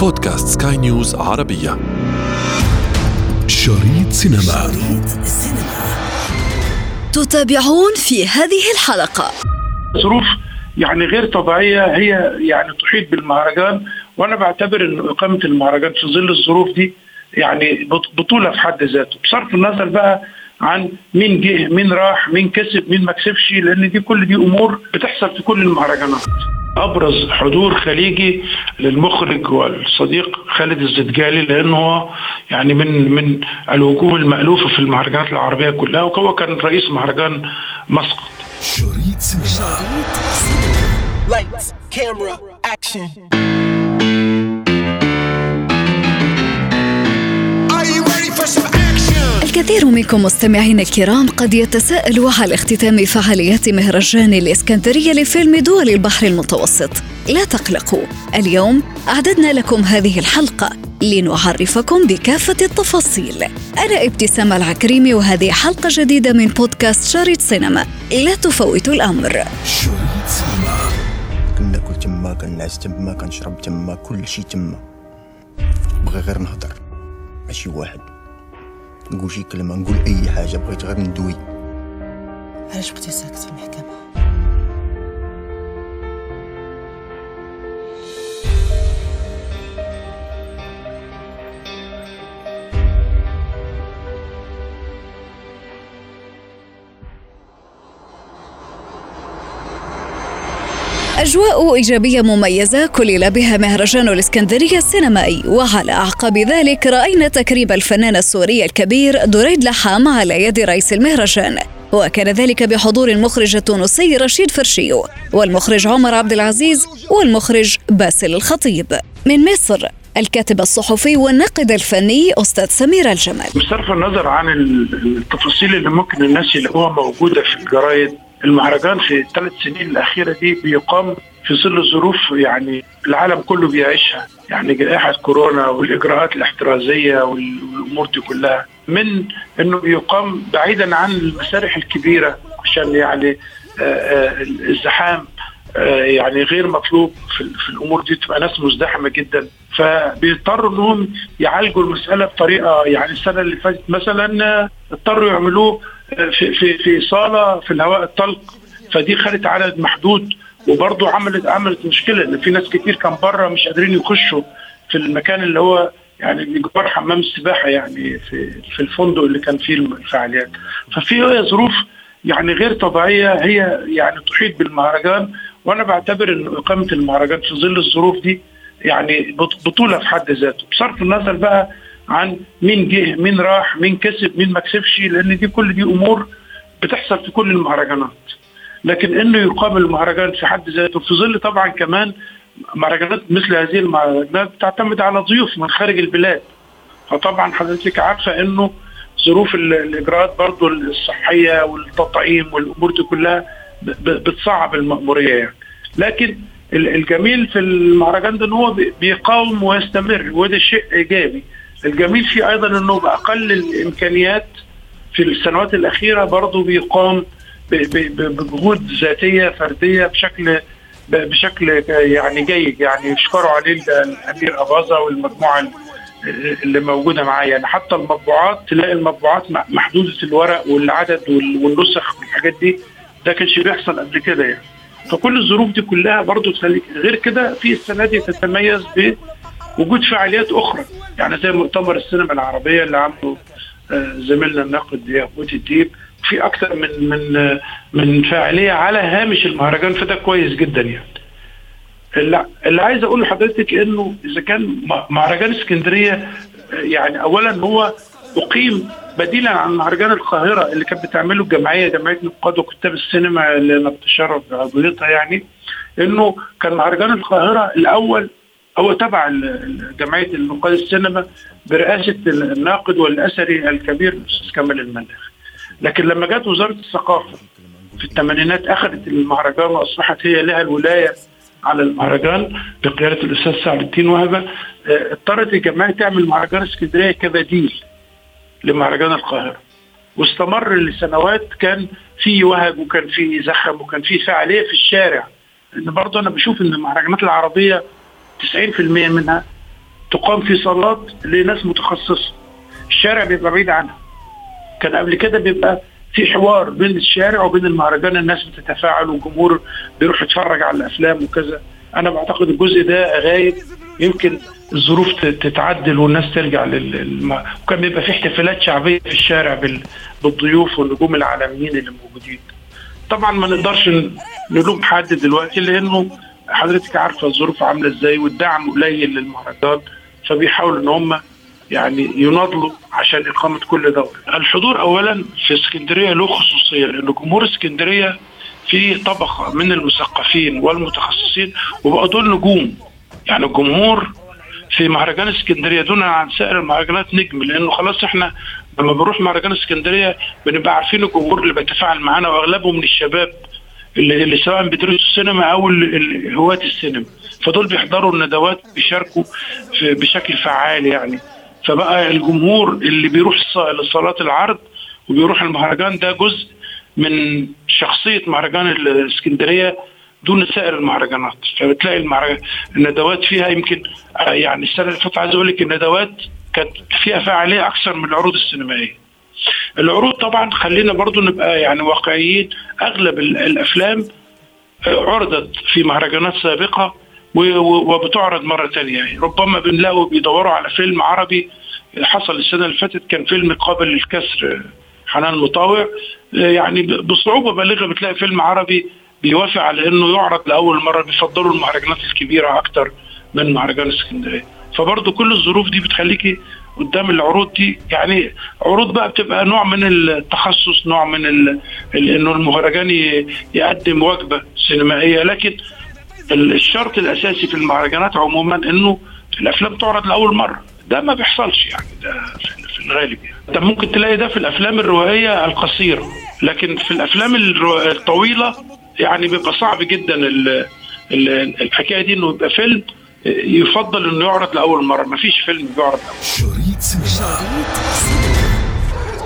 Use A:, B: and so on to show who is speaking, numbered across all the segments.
A: بودكاست سكاي نيوز عربية. شريط سينما. شريط
B: تتابعون في هذه الحلقة.
C: ظروف يعني غير طبيعية هي يعني تحيط بالمهرجان وأنا بعتبر أن إقامة المهرجان في ظل الظروف دي يعني بطولة في حد ذاته. بصرف النظر بقى عن مين جه مين راح مين كسب مين ما كسبش لأن دي كل دي أمور بتحصل في كل المهرجانات. أبرز حضور خليجي للمخرج والصديق خالد الزدجالي لأنه هو يعني من من الوجوه المألوفة في المهرجانات العربية كلها وهو كان رئيس مهرجان مسقط. شريط سينما. Lights camera action
B: الكثير منكم مستمعين الكرام قد يتساءلوا على اختتام فعاليات مهرجان الإسكندرية لفيلم دول البحر المتوسط. لا تقلقوا اليوم أعددنا لكم هذه الحلقة لنعرفكم بكافة التفاصيل. أنا ابتسام العكريمي وهذه حلقة جديدة من بودكاست شريط سينما. لا تفوتوا الأمر. شريط سينما.
D: كنا كل تما كنعس تما كنشرب تما كل شيء تما. بغي غير نهضر. ماشي واحد. نقول شي كلمه نقول أي حاجة بغيت غير ندوي.
E: علاش بغيتي ساكت في المحكمة؟
B: أجواء إيجابية مميزة كلل بها مهرجان الإسكندرية السينمائي. وعلى أعقاب ذلك رأينا تكريم الفنان السوري الكبير دريد لحام على يد رئيس المهرجان. وكان ذلك بحضور المخرج التونسي رشيد فرشيو والمخرج عمر عبد العزيز والمخرج باسل الخطيب. من مصر الكاتب الصحفي والناقد الفني أستاذ سمير الجمال.
C: بصرف النظر عن التفاصيل اللي ممكن الناس يلاقوها موجودة في الجرايد المهرجان في الثلاث سنين الأخيرة دي بيقام في ظل ظروف يعني العالم كله بيعيشها يعني جائحة كورونا والإجراءات الاحترازية والأمور دي كلها. من إنه بيقام بعيدا عن المسارح الكبيرة عشان يعني آه، آه، الزحام آه، يعني غير مطلوب في الأمور دي تبقى ناس مزدحمة جدا. فبيضطروا انهم يعالجوا المسألة بطريقة يعني السنة اللي فاتت مثلا اضطروا يعملوه في في في صالة في الهواء الطلق فدي خدت عدد محدود وبرضه عملت عملت مشكلة إن في ناس كتير كان بره مش قادرين يخشوا في المكان اللي هو يعني بجوار حمام السباحة يعني في في الفندق اللي كان فيه الفعاليات. ففي ظروف يعني غير طبيعية هي يعني تحيط بالمهرجان وأنا بعتبر إن إقامة المهرجان في ظل الظروف دي يعني بطولة في حد ذاته. بصرف النظر بقى عن مين جه مين راح مين كسب مين ما كسبش لأن دي كل دي أمور بتحصل في كل المهرجانات. لكن إنه يقام المهرجان في حد ذاته في ظل طبعا كمان مهرجانات مثل هذه المهرجانات بتعتمد على ضيوف من خارج البلاد. فطبعا حضرتك عارفة إنه ظروف الإجراءات برضو الصحية والتطعيم والأمور دي كلها بتصعب المأمورية يعني. لكن الجميل في المهرجان ده إن هو بيقاوم ويستمر وده شيء إيجابي. الجميل فيه أيضا أنه بأقل الإمكانيات في السنوات الأخيرة برضه بيقام بجهود ذاتية فردية بشكل بشكل يعني جيد. يعني يشكروا عليه الأمير أباظة والمجموعة اللي موجودة معاه. يعني حتى المطبوعات تلاقي المطبوعات محدودة الورق والعدد والنسخ والحاجات دي. ده كانش بيحصل قبل كده يعني. فكل الظروف دي كلها برضه تخليك غير كده في السنة دي تتميز بوجود فعاليات أخرى. يعني زي مؤتمر السينما العربية اللي عمله آه، زميلنا الناقد ياقوت الديب. في أكثر من من من فاعلية على هامش المهرجان فده كويس جدا يعني. اللي, اللي عايز أقول لحضرتك إنه إذا كان مهرجان اسكندرية آه، يعني اولا هو أقيم بديلا عن مهرجان القاهرة اللي كانت بتعمله الجمعية جمعية نقاد وكتاب السينما اللي أنا بتشرف بعضويتها يعني. إنه كان مهرجان القاهرة الأول هو تبع جمعية النقاد السينما برئاسة الناقد والأثري الكبير الأستاذ كمال الملاخ لكن لما جت وزارة الثقافة في الثمانينات أخذت المهرجان وأصبحت هي لها الولاية على المهرجان بقيادة الأستاذ سعد الدين وهبة آه، اضطرت الجمعية تعمل مهرجان اسكندرية كبديل لمهرجان القاهرة. واستمر لسنوات كان في وهج وكان في زخم وكان في فعالية في الشارع. لأن برضه أنا بشوف إن المهرجانات العربية 90% منها تقام في صالات لناس متخصصه الشارع بيبقى بعيد عنها. كان قبل كده بيبقى في حوار بين الشارع وبين المهرجان الناس بتتفاعل والجمهور بيروح يتفرج على الأفلام وكذا. أنا بعتقد الجزء ده غايب يمكن الظروف تتعدل والناس ترجع لل وكان بيبقى في احتفالات شعبية في الشارع بالضيوف والنجوم العالميين اللي موجودين. طبعا ما نقدرش نلوم حد دلوقتي لأنه حضرتك عارفة الظروف عاملة إزاي والدعم قليل للمهرجان فبيحاولوا إن هم يعني يناضلوا عشان إقامة كل دوره. الحضور اولا في اسكندرية له خصوصية لأن جمهور اسكندرية في طبقة من المثقفين والمتخصصين وبقوا دول نجوم يعني الجمهور في مهرجان اسكندرية دون عن سائر المهرجانات نجم لأنه خلاص إحنا لما بنروح مهرجان اسكندرية بنبقى عارفين الجمهور اللي بيتفاعل معانا وأغلبه من الشباب اللي, اللي سواء بيدرسوا السينما أو هواة السينما. فدول بيحضروا الندوات بيشاركوا بشكل فعال يعني. فبقى الجمهور اللي بيروح لصالات العرض وبيروح المهرجان ده جزء من شخصية مهرجان الإسكندرية دون سائر المهرجانات. فبتلاقي المهرجان الندوات فيها يمكن يعني السنة اللي فاتت عايز أقول لك الندوات كانت فيها فعالية أكثر من العروض السينمائية. العروض طبعا خلينا برضو نبقى يعني واقعيين. أغلب الأفلام عرضت في مهرجانات سابقة وبتعرض مرة ثانية يعني ربما بنلاقوا بيدوروا على فيلم عربي. حصل السنة اللي فاتت كان فيلم قابل للكسر حنان مطاوع. يعني بصعوبة بالغة بتلاقي فيلم عربي بيوافق على إنه يعرض لأول مرة بيفضلوا المهرجانات الكبيرة أكتر من مهرجان اسكندرية. فبرضه كل الظروف دي بتخليكي قدام العروض دي. يعني عروض بقى بتبقى نوع من التخصص نوع من. إنه المهرجان يقدم وجبة سينمائية. لكن الشرط الأساسي في المهرجانات عموما إنه الأفلام تعرض لأول مرة. ده ما بيحصلش يعني ده في الغالب يعني. أنت ممكن تلاقي ده في الأفلام الروائية القصيرة. لكن في الأفلام الطويلة يعني بيبقى صعب جدا الحكاية دي إنه يبقى فيلم يفضل إنه يعرض لأول مرة ما فيش فيلم بيعرض شريط سينما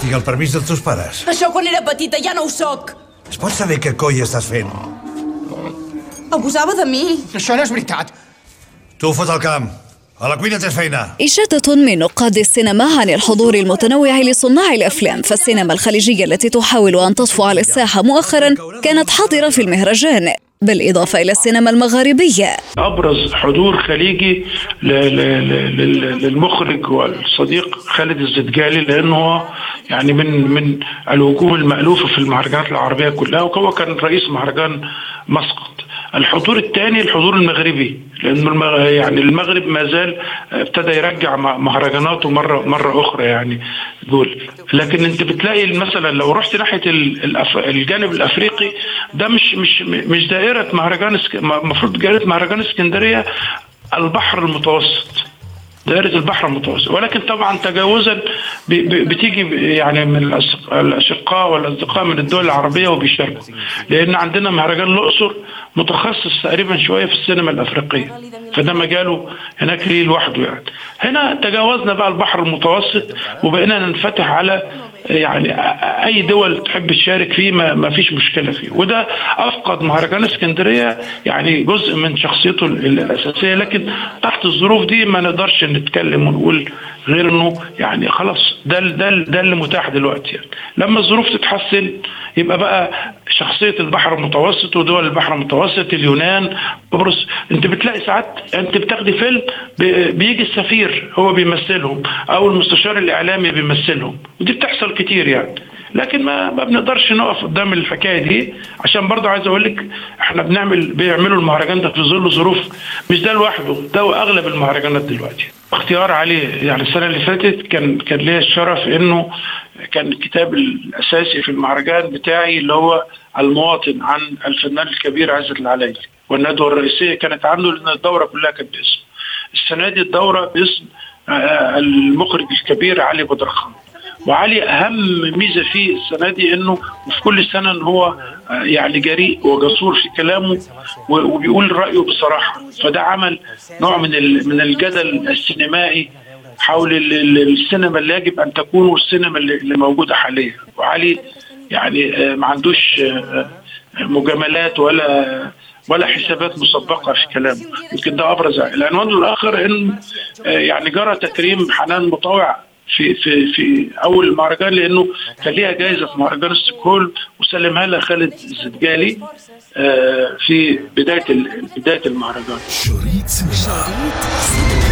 F: Tinc el permís dels teus pares.
E: Això quan era petita ja no ho sóc.
F: Es pot saber què coi estàs fent?
E: Abusava de mi.
G: Això no és veritat.
F: Tu fot el camp.
B: إشادة من نقاد السينما عن الحضور المتنوع لصناع الأفلام فالسينما الخليجية التي تحاول أن تطفو على الساحة مؤخرا كانت حاضرة في المهرجان بالإضافة إلى السينما المغاربية.
C: أبرز حضور خليجي للمخرج والصديق خالد الزدجالي لأنه يعني من من الوجوه المألوفة في المهرجانات العربية كلها وهو كان رئيس مهرجان مسقط. الحضور الثاني الحضور المغربي لأنه. يعني المغرب ما زال ابتدى يرجع مهرجاناته مرة مرة أخرى يعني دول لكن أنت بتلاقي مثلا لو رحت ناحية. الجانب الأفريقي ده مش مش مش دائرة مهرجان المفروض. دائرة مهرجان إسكندرية البحر المتوسط دائرة البحر المتوسط. ولكن طبعا تجاوزا بتيجي يعني من الأشقاء والأصدقاء من الدول العربية وبيشاركوا. لأن عندنا مهرجان الأقصر متخصص تقريبا شوية في السينما الأفريقية. فده مجاله هناك ليه لوحده يعني. هنا تجاوزنا بقى البحر المتوسط وبقينا ننفتح على يعني أي دول تحب تشارك فيه ما, ما فيش مشكلة فيه. وده أفقد مهرجان اسكندرية يعني جزء من شخصيته الأساسية. لكن تحت الظروف دي ما نقدرش نتكلم ونقول غير إنه يعني خلاص ده ده ده اللي متاح دلوقتي يعني. لما الظروف تتحسن يبقى بقى شخصية البحر المتوسط ودول البحر المتوسط اليونان قبرص أنت بتلاقي ساعات أنت بتاخدي فيلم بيجي السفير هو بيمثلهم أو المستشار الإعلامي بيمثلهم ودي بتحصل كتير يعني. لكن ما ما بنقدرش نقف قدام الحكاية دي. عشان برضه عايز أقول لك إحنا بنعمل بيعملوا المهرجان ده في ظل ظروف مش ده لوحده ده أغلب المهرجانات دلوقتي. اختيار عليه يعني السنة اللي فاتت كان كان ليا الشرف إنه كان الكتاب الأساسي في المهرجان بتاعي اللي هو المواطن عن الفنان الكبير عزت العلايلي والندوة الرئيسية كانت عنه لأن الدورة كلها كانت باسمه السنة دي الدورة باسم المخرج الكبير علي بدرخان وعلي أهم ميزة فيه السنة دي إنه في كل سنة إن هو يعني جريء وجسور في كلامه وبيقول رأيه بصراحة. فده عمل نوع من من الجدل السينمائي حول السينما اللي يجب أن تكون والسينما اللي موجودة حاليا. وعلي يعني ما عندوش مجاملات ولا ولا حسابات مسبقة في كلامه. يمكن ده أبرز العنوان الآخر إن آه، يعني جرى تكريم حنان مطاوع في في في أول المهرجان لأنه كان ليها جائزه في مهرجان ستوكهولم. وسلمها لها خالد الزدجالي آه، في بداية ال- بداية المهرجان.
A: شريط سينما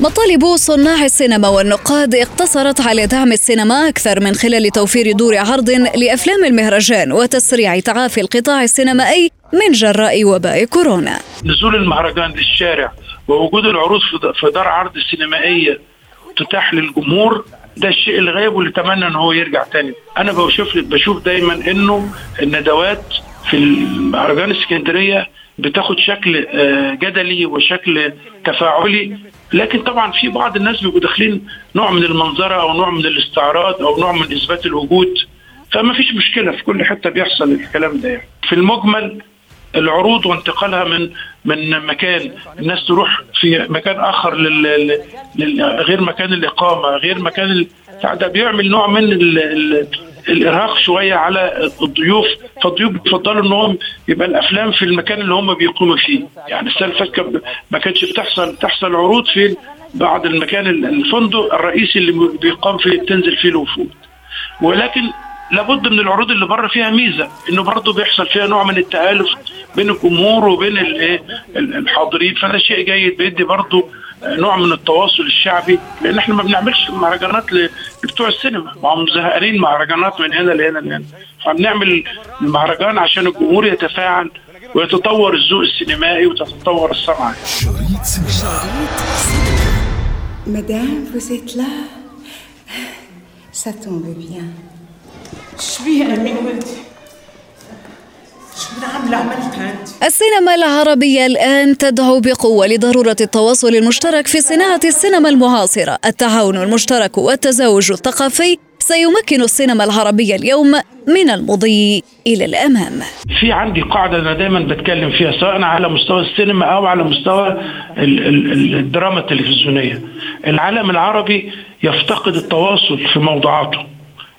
B: مطالب صناع السينما والنقاد اقتصرت على دعم السينما أكثر من خلال توفير دور عرض لأفلام المهرجان وتسريع تعافي القطاع السينمائي من جراء وباء كورونا.
C: نزول المهرجان للشارع ووجود العروض في دار عرض سينمائية تتاح للجمهور ده الشيء الغايب واللي أتمنى إن هو يرجع تاني. أنا بشوف بشوف دايما إنه الندوات في المهرجان اسكندريه بتاخد شكل آه، جدلي وشكل تفاعلي. لكن طبعا في بعض الناس بيبقوا داخلين نوع من المنظرة أو نوع من الاستعراض أو نوع من إثبات الوجود. فما فيش مشكلة في كل حتة بيحصل الكلام ده يعني. في المجمل العروض وانتقالها من من مكان الناس تروح في مكان آخر لل, لل... غير مكان الإقامة غير مكان ال... ده بيعمل نوع من ال... ال... الإرهاق شوية على الضيوف فالضيوف بيفضلوا انهم يبقى الأفلام في المكان اللي هم بيقوموا فيه. يعني السنة اللي فاتت ما كانش بتحصل تحصل عروض في بعض المكان الفندق الرئيسي اللي بيقام فيه تنزل فيه الوفود. ولكن لابد من العروض اللي بره فيها ميزة إنه برضه بيحصل فيها نوع من التآلف بين الجمهور وبين الايه الحاضرين فده شيء جيد بيدي برضه نوع من التواصل الشعبي لأن إحنا ما بنعملش مهرجانات لبتوع السينما ما هم زهقانين مهرجانات من هنا لهنا لهنا فبنعمل المهرجان عشان الجمهور يتفاعل ويتطور الذوق السينمائي وتتطور الصنعه
A: شريط سينما.
G: Madame, vous êtes là. Ça tombe bien.
E: شبيه امين ولدي؟
B: السينما العربية الآن تدعو بقوة لضرورة التواصل المشترك في صناعة السينما المعاصرة. التعاون المشترك والتزاوج الثقافي سيمكن السينما العربية اليوم من المضي إلى الأمام.
C: في عندي قاعدة أنا دايما بتكلم فيها سواء على مستوى السينما أو على مستوى ال- ال- الدراما التلفزيونية. العالم العربي يفتقد التواصل في موضوعاته.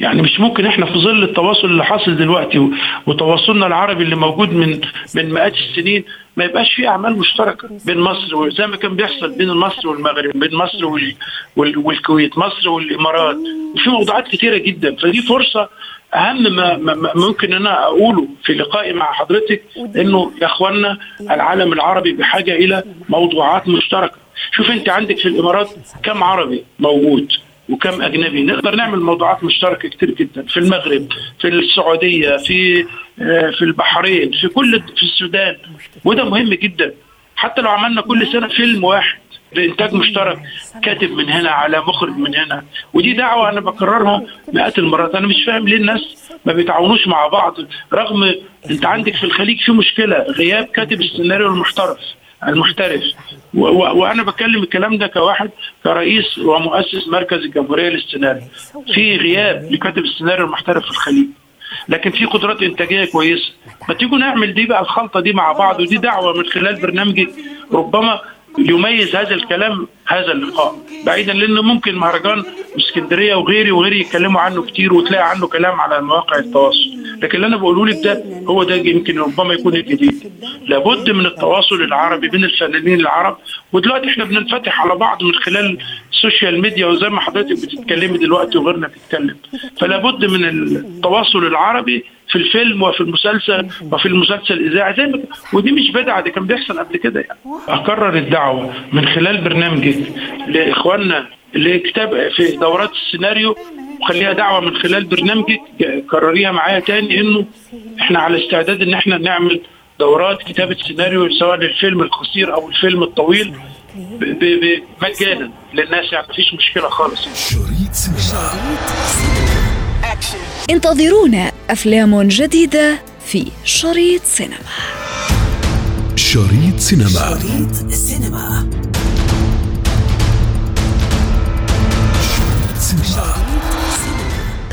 C: يعني مش ممكن إحنا في ظل التواصل اللي حاصل دلوقتي وتواصلنا العربي اللي موجود من من مئات السنين ما يبقاش في أعمال مشتركة بين مصر وزي ما كان بيحصل بين مصر والمغرب بين مصر وال- وال- والكويت مصر والإمارات. وفي موضوعات كتيرة جدا. فدي فرصة أهم ما ممكن أنا أقوله في لقائي مع حضرتك إنه يا إخوانا العالم العربي بحاجة إلى موضوعات مشتركة. شوف أنت عندك في الإمارات كم عربي موجود؟ وكم أجنبي. نقدر نعمل موضوعات مشتركة كتير جدا. في المغرب في السعودية في آه، في البحرين في كل في السودان. وده مهم جدا. حتى لو عملنا كل سنة فيلم واحد بإنتاج مشترك كاتب من هنا على مخرج من هنا. ودي دعوة أنا بكررها مئات المرات. أنا مش فاهم ليه الناس ما بيتعاونوش مع بعض رغم إنت عندك في الخليج في مشكلة. غياب كاتب السيناريو المحترف. المحترف. وأنا بتكلم الكلام ده كواحد كرئيس ومؤسس مركز الجمهورية للسيناريو في غياب لكاتب السيناريو المحترف في الخليج. لكن في قدرات إنتاجية كويسة. ما تيجوا نعمل دي بقى الخلطة دي مع بعض ودي دعوة من خلال برنامجك ربما يميز هذا الكلام هذا اللقاء. بعيدا لأنه ممكن مهرجان اسكندرية وغيري وغيري يتكلموا عنه كتير وتلاقي عنه كلام على مواقع التواصل. لكن اللي أنا بقوله لك ده هو ده يمكن ربما يكون الجديد. لابد من التواصل العربي بين الفنانين العرب. ودلوقتي إحنا بننفتح على بعض من خلال ال social media وزي ما حضرتك بتتكلمي دلوقتي وغيرنا بيتكلم فلا بد من التواصل العربي في الفيلم وفي المسلسل وفي المسلسل الإذاعي زي ما ودي مش بدعة ده كان بيحصل قبل كده يعني. أكرر الدعوة من خلال برنامجك لإخواننا لكتاب في دورات السيناريو. وخليها دعوة من خلال برنامجك كرريها معايا تاني إنه إحنا على استعداد إن إحنا نعمل دورات كتابة سيناريو سواء للفيلم القصير أو الفيلم الطويل ب- ب- ب- مجانا. للناس يعني مفيش مشكلة خالص.
A: شريط سينما.
B: انتظرونا أفلام جديدة في شريط سينما.
A: شريط سينما.
H: السينما
A: سينما.